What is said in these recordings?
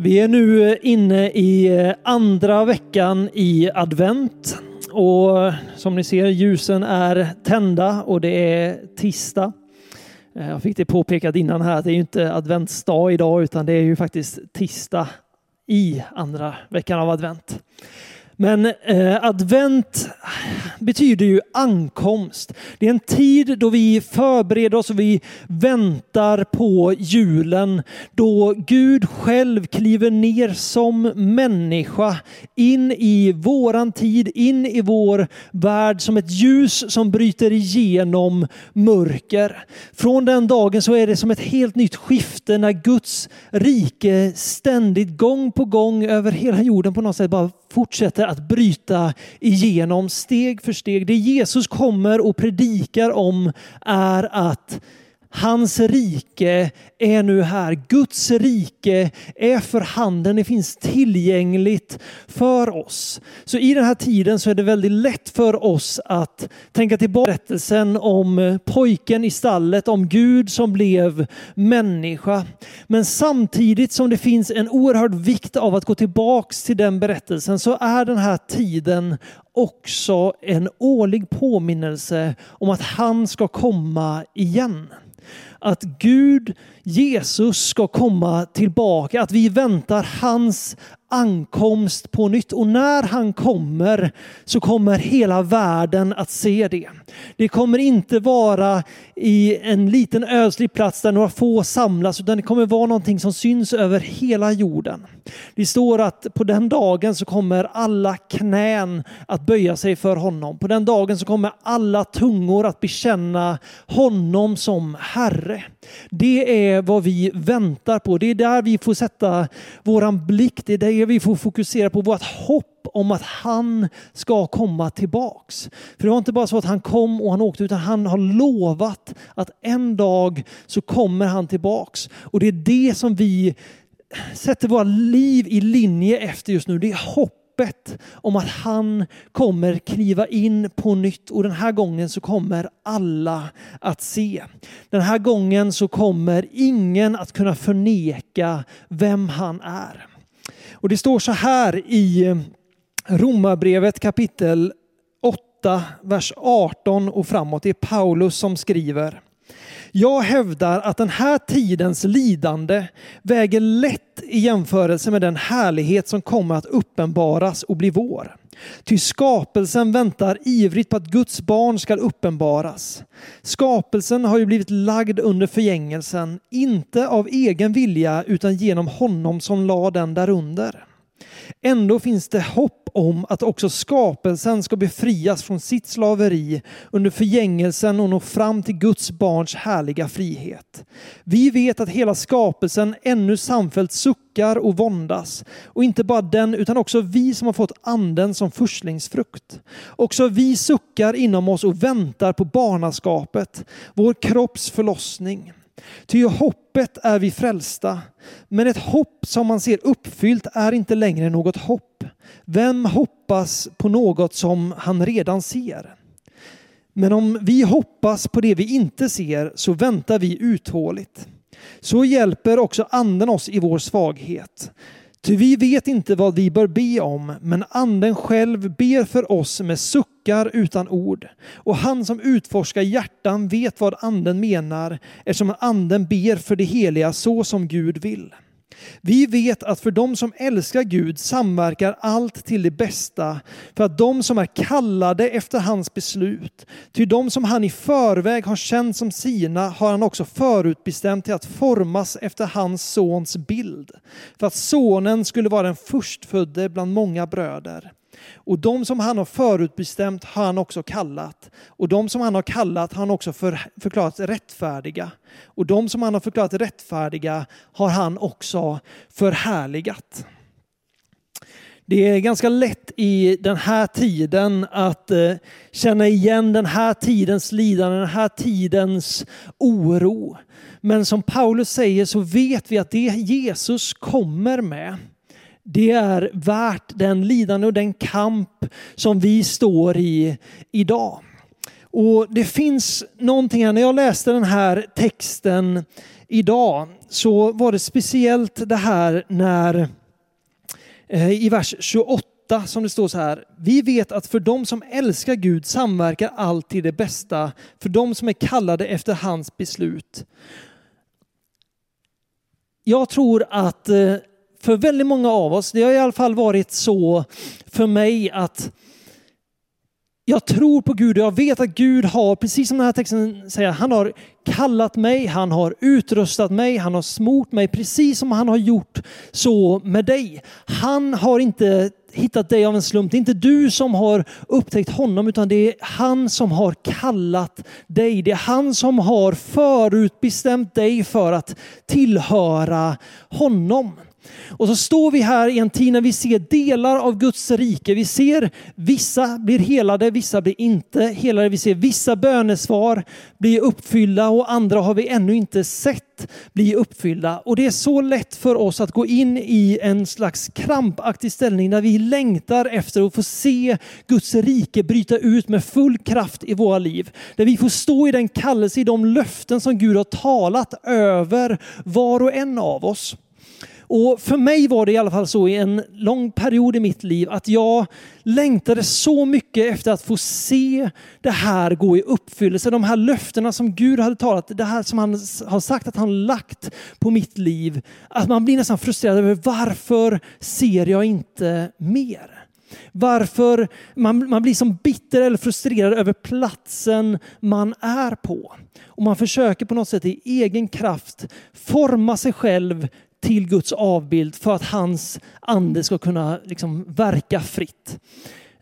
Vi är nu eh, inne i eh, andra veckan i advent och som ni ser ljusen är tända och det är tisdag. Eh, jag fick det påpekat innan här att det är ju inte adventsdag idag utan det är ju faktiskt tisdag i andra veckan av advent. Men eh, advent betyder ju ankomst. Det är en tid då vi förbereder oss och vi väntar på julen. Då Gud själv kliver ner som människa in i våran tid, in i vår värld som ett ljus som bryter igenom mörker. Från den dagen så är det som ett helt nytt skifte när Guds rike ständigt gång på gång över hela jorden på något sätt bara fortsätter att bryta igenom steg för steg. Det Jesus kommer och predikar om är att Hans rike är nu här. Guds rike är för handen. Det finns tillgängligt för oss. Så i den här tiden så är det väldigt lätt för oss att tänka tillbaka berättelsen om eh, pojken i stallet, om Gud som blev människa. Men samtidigt som det finns en oerhörd vikt av att gå tillbaks till den berättelsen så är den här tiden också en årlig påminnelse om att han ska komma igen att Gud, Jesus ska komma tillbaka, att vi väntar hans ankomst på nytt. Och när han kommer så kommer hela världen att se det. Det kommer inte vara i en liten ödslig plats där några få samlas utan det kommer vara någonting som syns över hela jorden. Det står att på den dagen så kommer alla knän att böja sig för honom. På den dagen så kommer alla tungor att bekänna honom som Herre. Det är vad vi väntar på. Det är där vi får sätta våran blick. Det är det vi får fokusera på vårt hopp om att han ska komma tillbaks. För det var inte bara så att han kom och han åkte utan han har lovat att en dag så kommer han tillbaks. Och det är det som vi sätter våra liv i linje efter just nu. Det är hoppet om att han kommer kliva in på nytt och den här gången så kommer alla att se. Den här gången så kommer ingen att kunna förneka vem han är. Och det står så här i eh, Romarbrevet kapitel 8, vers 18 och framåt. Det är Paulus som skriver. Jag hävdar att den här tidens lidande väger lätt i jämförelse med den härlighet som kommer att uppenbaras och bli vår. Ty skapelsen väntar ivrigt på att Guds barn ska uppenbaras. Skapelsen har ju blivit lagd under förgängelsen, inte av egen vilja utan genom honom som lade den därunder. Ändå finns det hopp om att också skapelsen ska befrias från sitt slaveri under förgängelsen och nå fram till Guds barns härliga frihet. Vi vet att hela skapelsen ännu samfällt suckar och våndas. Och inte bara den, utan också vi som har fått anden som förstlingsfrukt. Också vi suckar inom oss och väntar på barnaskapet, vår kropps förlossning. Ty hoppet är vi frälsta. Men ett hopp som man ser uppfyllt är inte längre något hopp. Vem hoppas på något som han redan ser? Men om vi hoppas på det vi inte ser så väntar vi uthålligt. Så hjälper också anden oss i vår svaghet. Ty vi vet inte vad vi bör be om, men anden själv ber för oss med suckar utan ord. Och han som utforskar hjärtan vet vad anden menar, eftersom anden ber för det heliga så som Gud vill. Vi vet att för dem som älskar Gud samverkar allt till det bästa för att de som är kallade efter hans beslut, till de som han i förväg har känt som sina har han också förutbestämt till att formas efter hans sons bild, för att sonen skulle vara den förstfödde bland många bröder. Och de som han har förutbestämt har han också kallat. Och de som han har kallat har han också för, förklarat rättfärdiga. Och de som han har förklarat rättfärdiga har han också förhärligat. Det är ganska lätt i den här tiden att eh, känna igen den här tidens lidande, den här tidens oro. Men som Paulus säger så vet vi att det Jesus kommer med det är värt den lidande och den kamp som vi står i idag. Och det finns någonting här, när jag läste den här texten idag så var det speciellt det här när eh, i vers 28 som det står så här. Vi vet att för dem som älskar Gud samverkar allt till det bästa, för dem som är kallade efter hans beslut. Jag tror att eh, för väldigt många av oss, det har i alla fall varit så för mig att jag tror på Gud och jag vet att Gud har, precis som den här texten säger, han har kallat mig, han har utrustat mig, han har smort mig precis som han har gjort så med dig. Han har inte hittat dig av en slump. Det är inte du som har upptäckt honom utan det är han som har kallat dig. Det är han som har förutbestämt dig för att tillhöra honom. Och så står vi här i en tid när vi ser delar av Guds rike. Vi ser vissa blir helade, vissa blir inte helade. Vi ser vissa bönesvar bli uppfyllda och andra har vi ännu inte sett bli uppfyllda. Och det är så lätt för oss att gå in i en slags krampaktig ställning där vi längtar efter att få se Guds rike bryta ut med full kraft i våra liv. Där vi får stå i den kallelse, i de löften som Gud har talat över var och en av oss. Och för mig var det i alla fall så i en lång period i mitt liv att jag längtade så mycket efter att få se det här gå i uppfyllelse. De här löftena som Gud hade talat, det här som han har sagt att han lagt på mitt liv. Att man blir nästan frustrerad över varför ser jag inte mer? Varför man, man blir som bitter eller frustrerad över platsen man är på. Och man försöker på något sätt i egen kraft forma sig själv till Guds avbild för att hans ande ska kunna liksom verka fritt.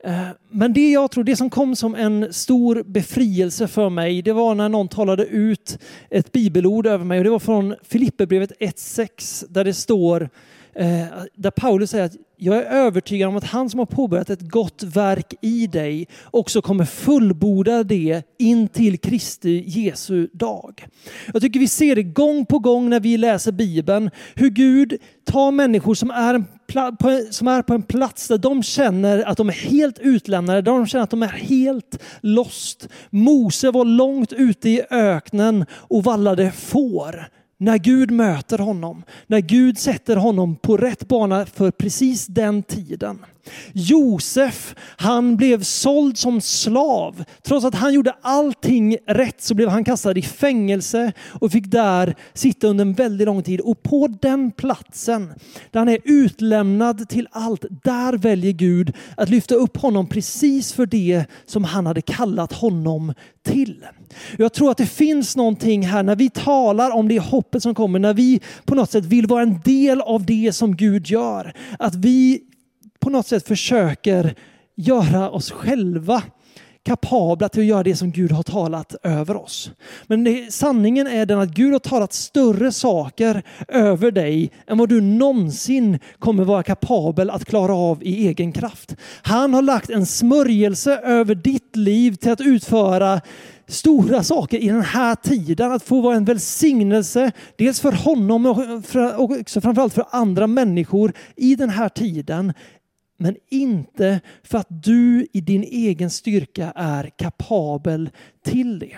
Eh, men det jag tror, det som kom som en stor befrielse för mig, det var när någon talade ut ett bibelord över mig och det var från Filipperbrevet 1.6 där det står eh, där Paulus säger att jag är övertygad om att han som har påbörjat ett gott verk i dig också kommer fullborda det in till Kristi Jesu dag. Jag tycker vi ser det gång på gång när vi läser Bibeln, hur Gud tar människor som är, som är på en plats där de känner att de är helt utlämnade, där de känner att de är helt lost. Mose var långt ute i öknen och vallade får. När Gud möter honom, när Gud sätter honom på rätt bana för precis den tiden. Josef, han blev såld som slav. Trots att han gjorde allting rätt så blev han kastad i fängelse och fick där sitta under en väldigt lång tid. Och på den platsen, där han är utlämnad till allt, där väljer Gud att lyfta upp honom precis för det som han hade kallat honom till. Jag tror att det finns någonting här när vi talar om det hoppet som kommer, när vi på något sätt vill vara en del av det som Gud gör. Att vi på något sätt försöker göra oss själva kapabla till att göra det som Gud har talat över oss. Men det, sanningen är den att Gud har talat större saker över dig än vad du någonsin kommer vara kapabel att klara av i egen kraft. Han har lagt en smörjelse över ditt liv till att utföra stora saker i den här tiden. Att få vara en välsignelse, dels för honom och också framförallt för andra människor i den här tiden. Men inte för att du i din egen styrka är kapabel till det.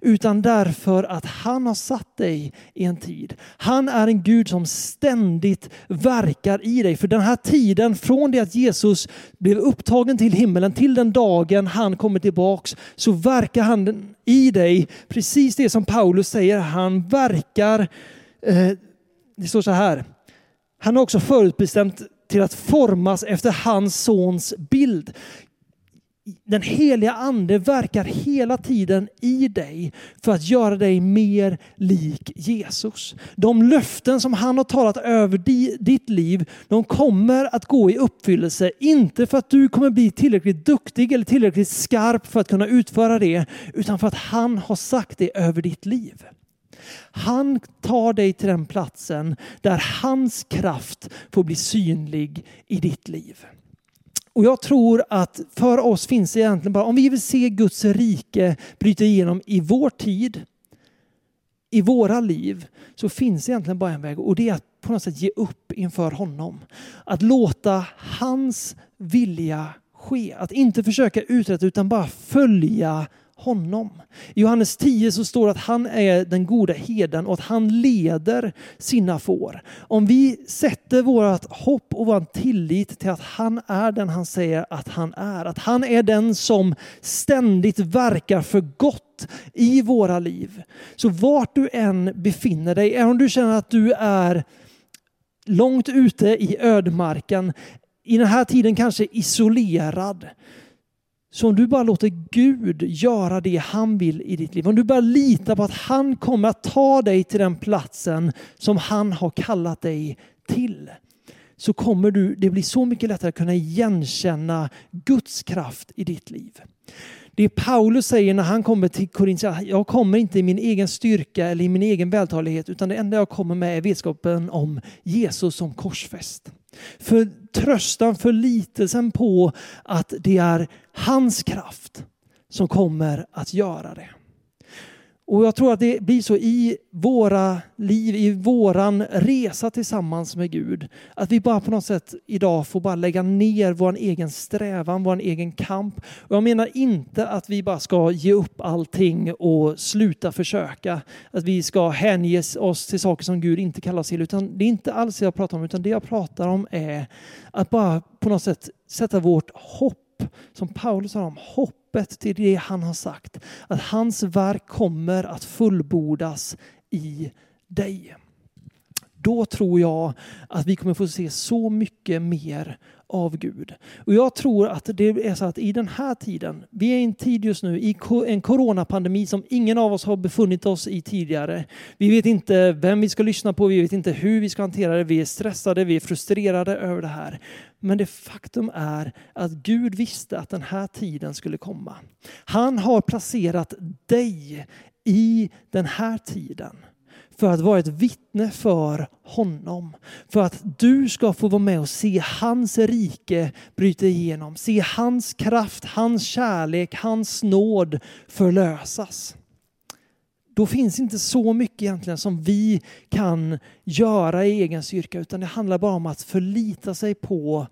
Utan därför att han har satt dig i en tid. Han är en Gud som ständigt verkar i dig. För den här tiden från det att Jesus blev upptagen till himmelen till den dagen han kommer tillbaks så verkar han i dig precis det som Paulus säger. Han verkar, eh, det står så här, han har också förutbestämt till att formas efter hans sons bild. Den heliga ande verkar hela tiden i dig för att göra dig mer lik Jesus. De löften som han har talat över ditt liv, de kommer att gå i uppfyllelse. Inte för att du kommer bli tillräckligt duktig eller tillräckligt skarp för att kunna utföra det, utan för att han har sagt det över ditt liv. Han tar dig till den platsen där hans kraft får bli synlig i ditt liv. Och jag tror att för oss finns det egentligen bara, om vi vill se Guds rike bryta igenom i vår tid, i våra liv, så finns det egentligen bara en väg och det är att på något sätt ge upp inför honom. Att låta hans vilja ske. Att inte försöka uträtta utan bara följa honom. I Johannes 10 så står det att han är den goda heden och att han leder sina får. Om vi sätter vårt hopp och vår tillit till att han är den han säger att han är, att han är den som ständigt verkar för gott i våra liv. Så vart du än befinner dig, även om du känner att du är långt ute i ödmarken, i den här tiden kanske isolerad, så om du bara låter Gud göra det han vill i ditt liv, om du bara litar på att han kommer att ta dig till den platsen som han har kallat dig till, så kommer du, det bli så mycket lättare att kunna igenkänna Guds kraft i ditt liv. Det Paulus säger när han kommer till Korintierna, jag kommer inte i min egen styrka eller i min egen vältalighet, utan det enda jag kommer med är vetskapen om Jesus som korsfäst. För tröstan, förlitelsen på att det är hans kraft som kommer att göra det. Och jag tror att det blir så i våra liv, i våran resa tillsammans med Gud. Att vi bara på något sätt idag får bara lägga ner vår egen strävan, vår egen kamp. Och jag menar inte att vi bara ska ge upp allting och sluta försöka. Att vi ska hänge oss till saker som Gud inte kallar oss till. Utan det är inte alls det jag pratar om, utan det jag pratar om är att bara på något sätt sätta vårt hopp, som Paulus sa om, hopp hoppet till det han har sagt. Att hans verk kommer att fullbordas i dig. Då tror jag att vi kommer få se så mycket mer av Gud. Och jag tror att det är så att i den här tiden, vi är i en tid just nu i en coronapandemi som ingen av oss har befunnit oss i tidigare. Vi vet inte vem vi ska lyssna på, vi vet inte hur vi ska hantera det, vi är stressade, vi är frustrerade över det här. Men det faktum är att Gud visste att den här tiden skulle komma. Han har placerat dig i den här tiden för att vara ett vittne för honom. För att du ska få vara med och se hans rike bryta igenom. Se hans kraft, hans kärlek, hans nåd förlösas. Då finns inte så mycket egentligen som vi kan göra i egen styrka utan det handlar bara om att förlita sig på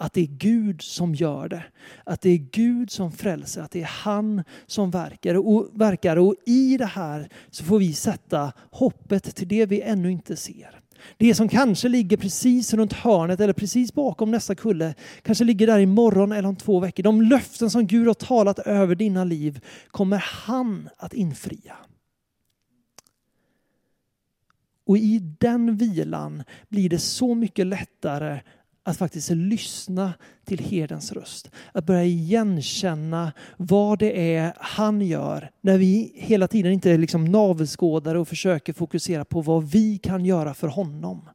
att det är Gud som gör det. Att det är Gud som frälser, att det är han som verkar. Och, verkar. och i det här så får vi sätta hoppet till det vi ännu inte ser. Det som kanske ligger precis runt hörnet eller precis bakom nästa kulle kanske ligger där imorgon eller om två veckor. De löften som Gud har talat över dina liv kommer han att infria. Och i den vilan blir det så mycket lättare att faktiskt lyssna till herdens röst. Att börja igenkänna vad det är han gör. När vi hela tiden inte är liksom navelskådare och försöker fokusera på vad vi kan göra för honom.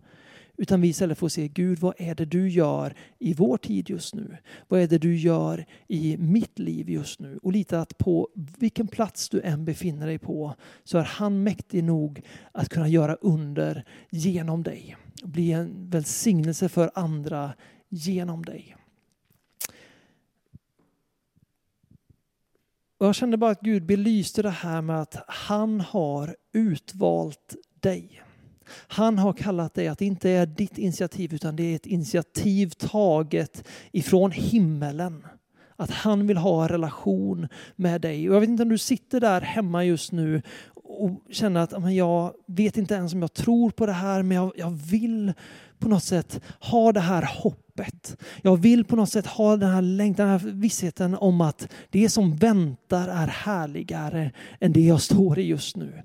Utan vi istället får se Gud, vad är det du gör i vår tid just nu? Vad är det du gör i mitt liv just nu? Och lita att på vilken plats du än befinner dig på så är han mäktig nog att kunna göra under genom dig bli en välsignelse för andra genom dig. Och jag kände bara att Gud belyste det här med att han har utvalt dig. Han har kallat dig att det inte är ditt initiativ utan det är ett initiativ taget ifrån himmelen. Att han vill ha en relation med dig. Och jag vet inte om du sitter där hemma just nu och känner att men jag vet inte ens om jag tror på det här men jag, jag vill på något sätt ha det här hoppet. Jag vill på något sätt ha den här längtan, den här vissheten om att det som väntar är härligare än det jag står i just nu.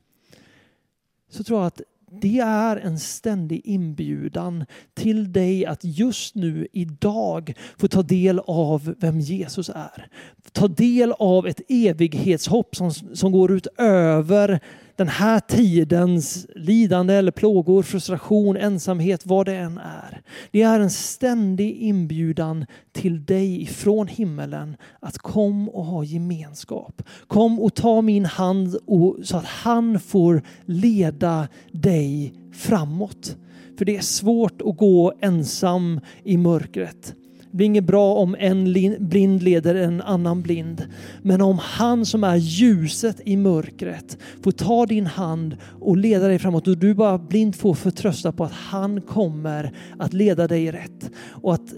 Så tror jag att det är en ständig inbjudan till dig att just nu, idag, få ta del av vem Jesus är. Ta del av ett evighetshopp som, som går utöver den här tidens lidande eller plågor, frustration, ensamhet, vad det än är. Det är en ständig inbjudan till dig ifrån himmelen att kom och ha gemenskap. Kom och ta min hand och, så att han får leda dig framåt. För det är svårt att gå ensam i mörkret. Det blir inget bra om en blind leder en annan blind. Men om han som är ljuset i mörkret får ta din hand och leda dig framåt och du bara blint får förtrösta på att han kommer att leda dig rätt. Och att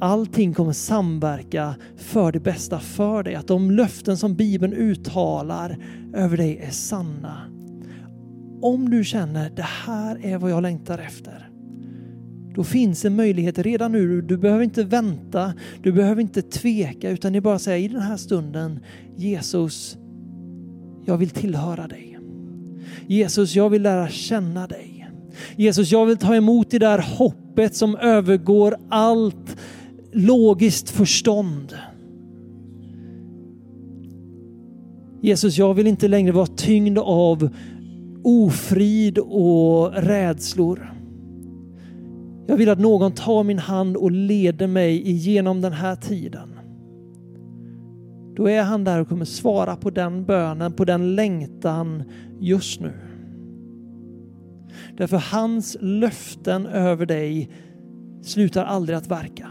allting kommer samverka för det bästa för dig. Att de löften som Bibeln uttalar över dig är sanna. Om du känner det här är vad jag längtar efter. Då finns en möjlighet redan nu. Du behöver inte vänta, du behöver inte tveka utan det är bara att säga i den här stunden Jesus, jag vill tillhöra dig. Jesus, jag vill lära känna dig. Jesus, jag vill ta emot det där hoppet som övergår allt logiskt förstånd. Jesus, jag vill inte längre vara tyngd av ofrid och rädslor. Jag vill att någon tar min hand och leder mig igenom den här tiden. Då är han där och kommer svara på den bönen, på den längtan just nu. Därför hans löften över dig slutar aldrig att verka.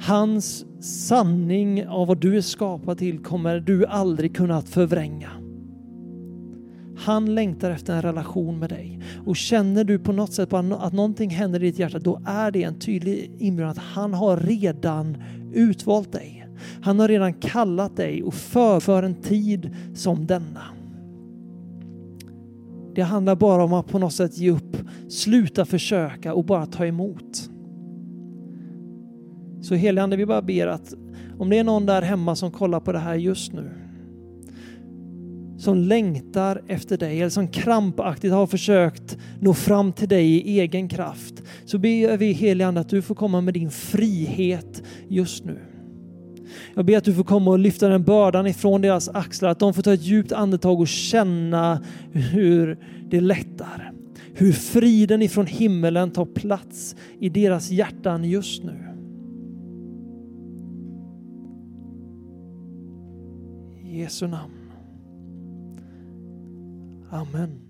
Hans sanning av vad du är skapad till kommer du aldrig kunna förvränga. Han längtar efter en relation med dig. Och känner du på något sätt att någonting händer i ditt hjärta, då är det en tydlig inbjudan att han har redan utvalt dig. Han har redan kallat dig och för, för en tid som denna. Det handlar bara om att på något sätt ge upp, sluta försöka och bara ta emot. Så heligande, vi bara ber att om det är någon där hemma som kollar på det här just nu, som längtar efter dig eller som krampaktigt har försökt nå fram till dig i egen kraft, så ber vi heligande att du får komma med din frihet just nu. Jag ber att du får komma och lyfta den bördan ifrån deras axlar, att de får ta ett djupt andetag och känna hur det lättar. Hur friden ifrån himmelen tar plats i deras hjärtan just nu. I Jesu namn. Amen.